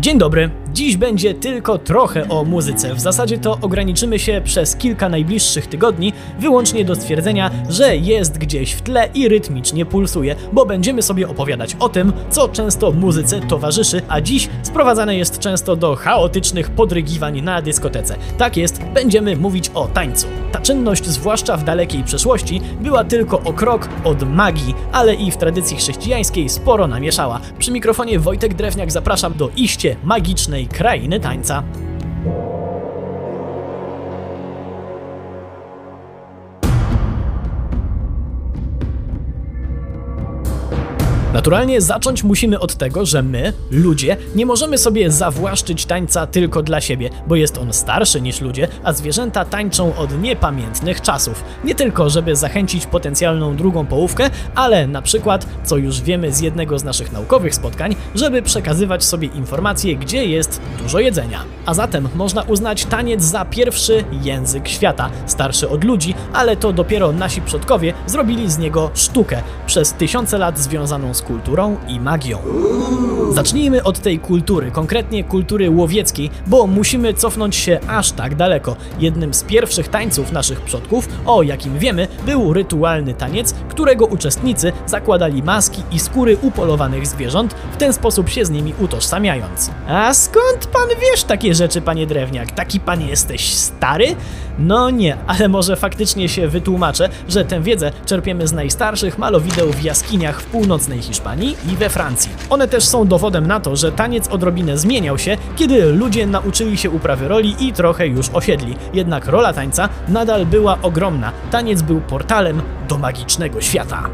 Dzień dobry. Dziś będzie tylko trochę o muzyce. W zasadzie to ograniczymy się przez kilka najbliższych tygodni wyłącznie do stwierdzenia, że jest gdzieś w tle i rytmicznie pulsuje, bo będziemy sobie opowiadać o tym, co często muzyce towarzyszy, a dziś sprowadzane jest często do chaotycznych podrygiwań na dyskotece. Tak jest, będziemy mówić o tańcu. Ta czynność, zwłaszcza w dalekiej przeszłości, była tylko o krok od magii, ale i w tradycji chrześcijańskiej sporo namieszała. Przy mikrofonie Wojtek Drewniak zapraszam do iście magicznej krainy tańca. Naturalnie zacząć musimy od tego, że my, ludzie, nie możemy sobie zawłaszczyć tańca tylko dla siebie, bo jest on starszy niż ludzie, a zwierzęta tańczą od niepamiętnych czasów. Nie tylko, żeby zachęcić potencjalną drugą połówkę, ale na przykład, co już wiemy z jednego z naszych naukowych spotkań, żeby przekazywać sobie informacje, gdzie jest dużo jedzenia. A zatem można uznać taniec za pierwszy język świata, starszy od ludzi, ale to dopiero nasi przodkowie zrobili z niego sztukę, przez tysiące lat związaną z kulturą i magią. Zacznijmy od tej kultury, konkretnie kultury łowieckiej, bo musimy cofnąć się aż tak daleko. Jednym z pierwszych tańców naszych przodków, o jakim wiemy, był rytualny taniec, którego uczestnicy zakładali maski i skóry upolowanych zwierząt, w ten sposób się z nimi utożsamiając. A skąd pan wiesz takie rzeczy, panie Drewniak? Taki pan jesteś stary? No nie, ale może faktycznie się wytłumaczę, że tę wiedzę czerpiemy z najstarszych malowideł w jaskiniach w północnej Hiszpanii i we Francji. One też są dowodem na to, że taniec odrobinę zmieniał się, kiedy ludzie nauczyli się uprawy roli i trochę już osiedli. Jednak rola tańca nadal była ogromna. Taniec był portalem do magicznego świata.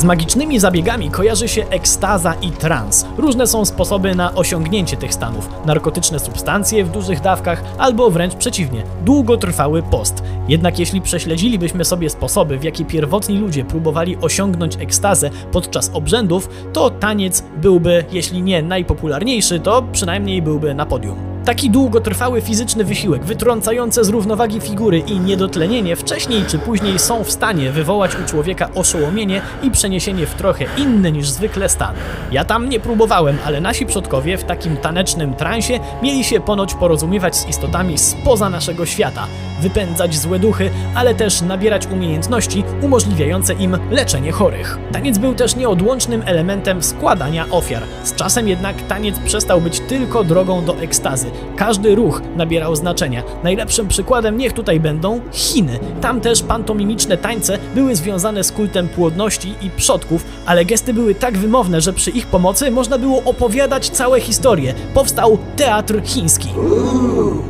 Z magicznymi zabiegami kojarzy się ekstaza i trans. Różne są sposoby na osiągnięcie tych stanów. Narkotyczne substancje w dużych dawkach, albo wręcz przeciwnie, długotrwały post. Jednak jeśli prześledzilibyśmy sobie sposoby, w jaki pierwotni ludzie próbowali osiągnąć ekstazę podczas obrzędów, to taniec byłby, jeśli nie najpopularniejszy, to przynajmniej byłby na podium. Taki długotrwały fizyczny wysiłek, wytrącające z równowagi figury i niedotlenienie wcześniej czy później są w stanie wywołać u człowieka oszołomienie i przeniesienie w trochę inny niż zwykle stan. Ja tam nie próbowałem, ale nasi przodkowie w takim tanecznym transie mieli się ponoć porozumiewać z istotami spoza naszego świata, wypędzać złe duchy, ale też nabierać umiejętności umożliwiające im leczenie chorych. Taniec był też nieodłącznym elementem składania ofiar. Z czasem jednak taniec przestał być tylko drogą do ekstazy. Każdy ruch nabierał znaczenia. Najlepszym przykładem niech tutaj będą Chiny. Tam też pantomimiczne tańce były związane z kultem płodności i przodków, ale gesty były tak wymowne, że przy ich pomocy można było opowiadać całe historie. Powstał teatr chiński.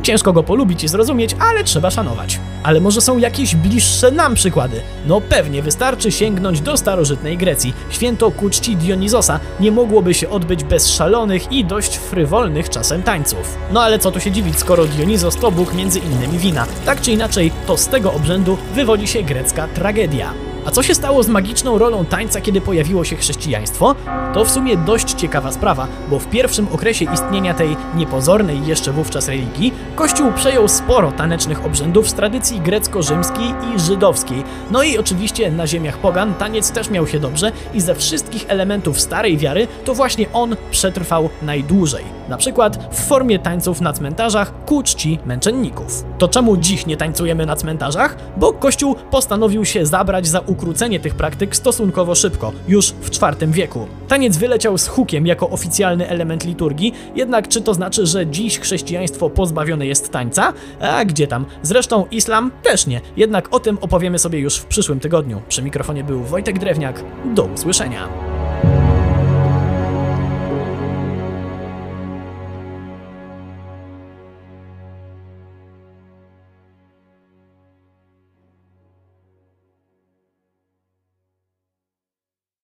Ciężko go polubić i zrozumieć, ale trzeba szanować. Ale może są jakieś bliższe nam przykłady? No pewnie, wystarczy sięgnąć do starożytnej Grecji. Święto ku czci Dionizosa nie mogłoby się odbyć bez szalonych i dość frywolnych czasem tańców. No ale co tu się dziwić, skoro Dionizos to bóg między innymi wina. Tak czy inaczej, to z tego obrzędu wywodzi się grecka tragedia. A co się stało z magiczną rolą tańca, kiedy pojawiło się chrześcijaństwo? To w sumie dość ciekawa sprawa, bo w pierwszym okresie istnienia tej niepozornej jeszcze wówczas religii, Kościół przejął sporo tanecznych obrzędów z tradycji grecko-rzymskiej i żydowskiej. No i oczywiście na ziemiach pogan taniec też miał się dobrze i ze wszystkich elementów starej wiary to właśnie on przetrwał najdłużej. Na przykład w formie tańców na cmentarzach ku czci męczenników. To czemu dziś nie tańcujemy na cmentarzach? Bo Kościół postanowił się zabrać za ukrócenie tych praktyk stosunkowo szybko, już w IV wieku. Taniec wyleciał z hukiem jako oficjalny element liturgii, jednak czy to znaczy, że dziś chrześcijaństwo pozbawione jest tańca? A gdzie tam? Zresztą islam też nie, jednak o tym opowiemy sobie już w przyszłym tygodniu. Przy mikrofonie był Wojtek Drewniak. Do usłyszenia.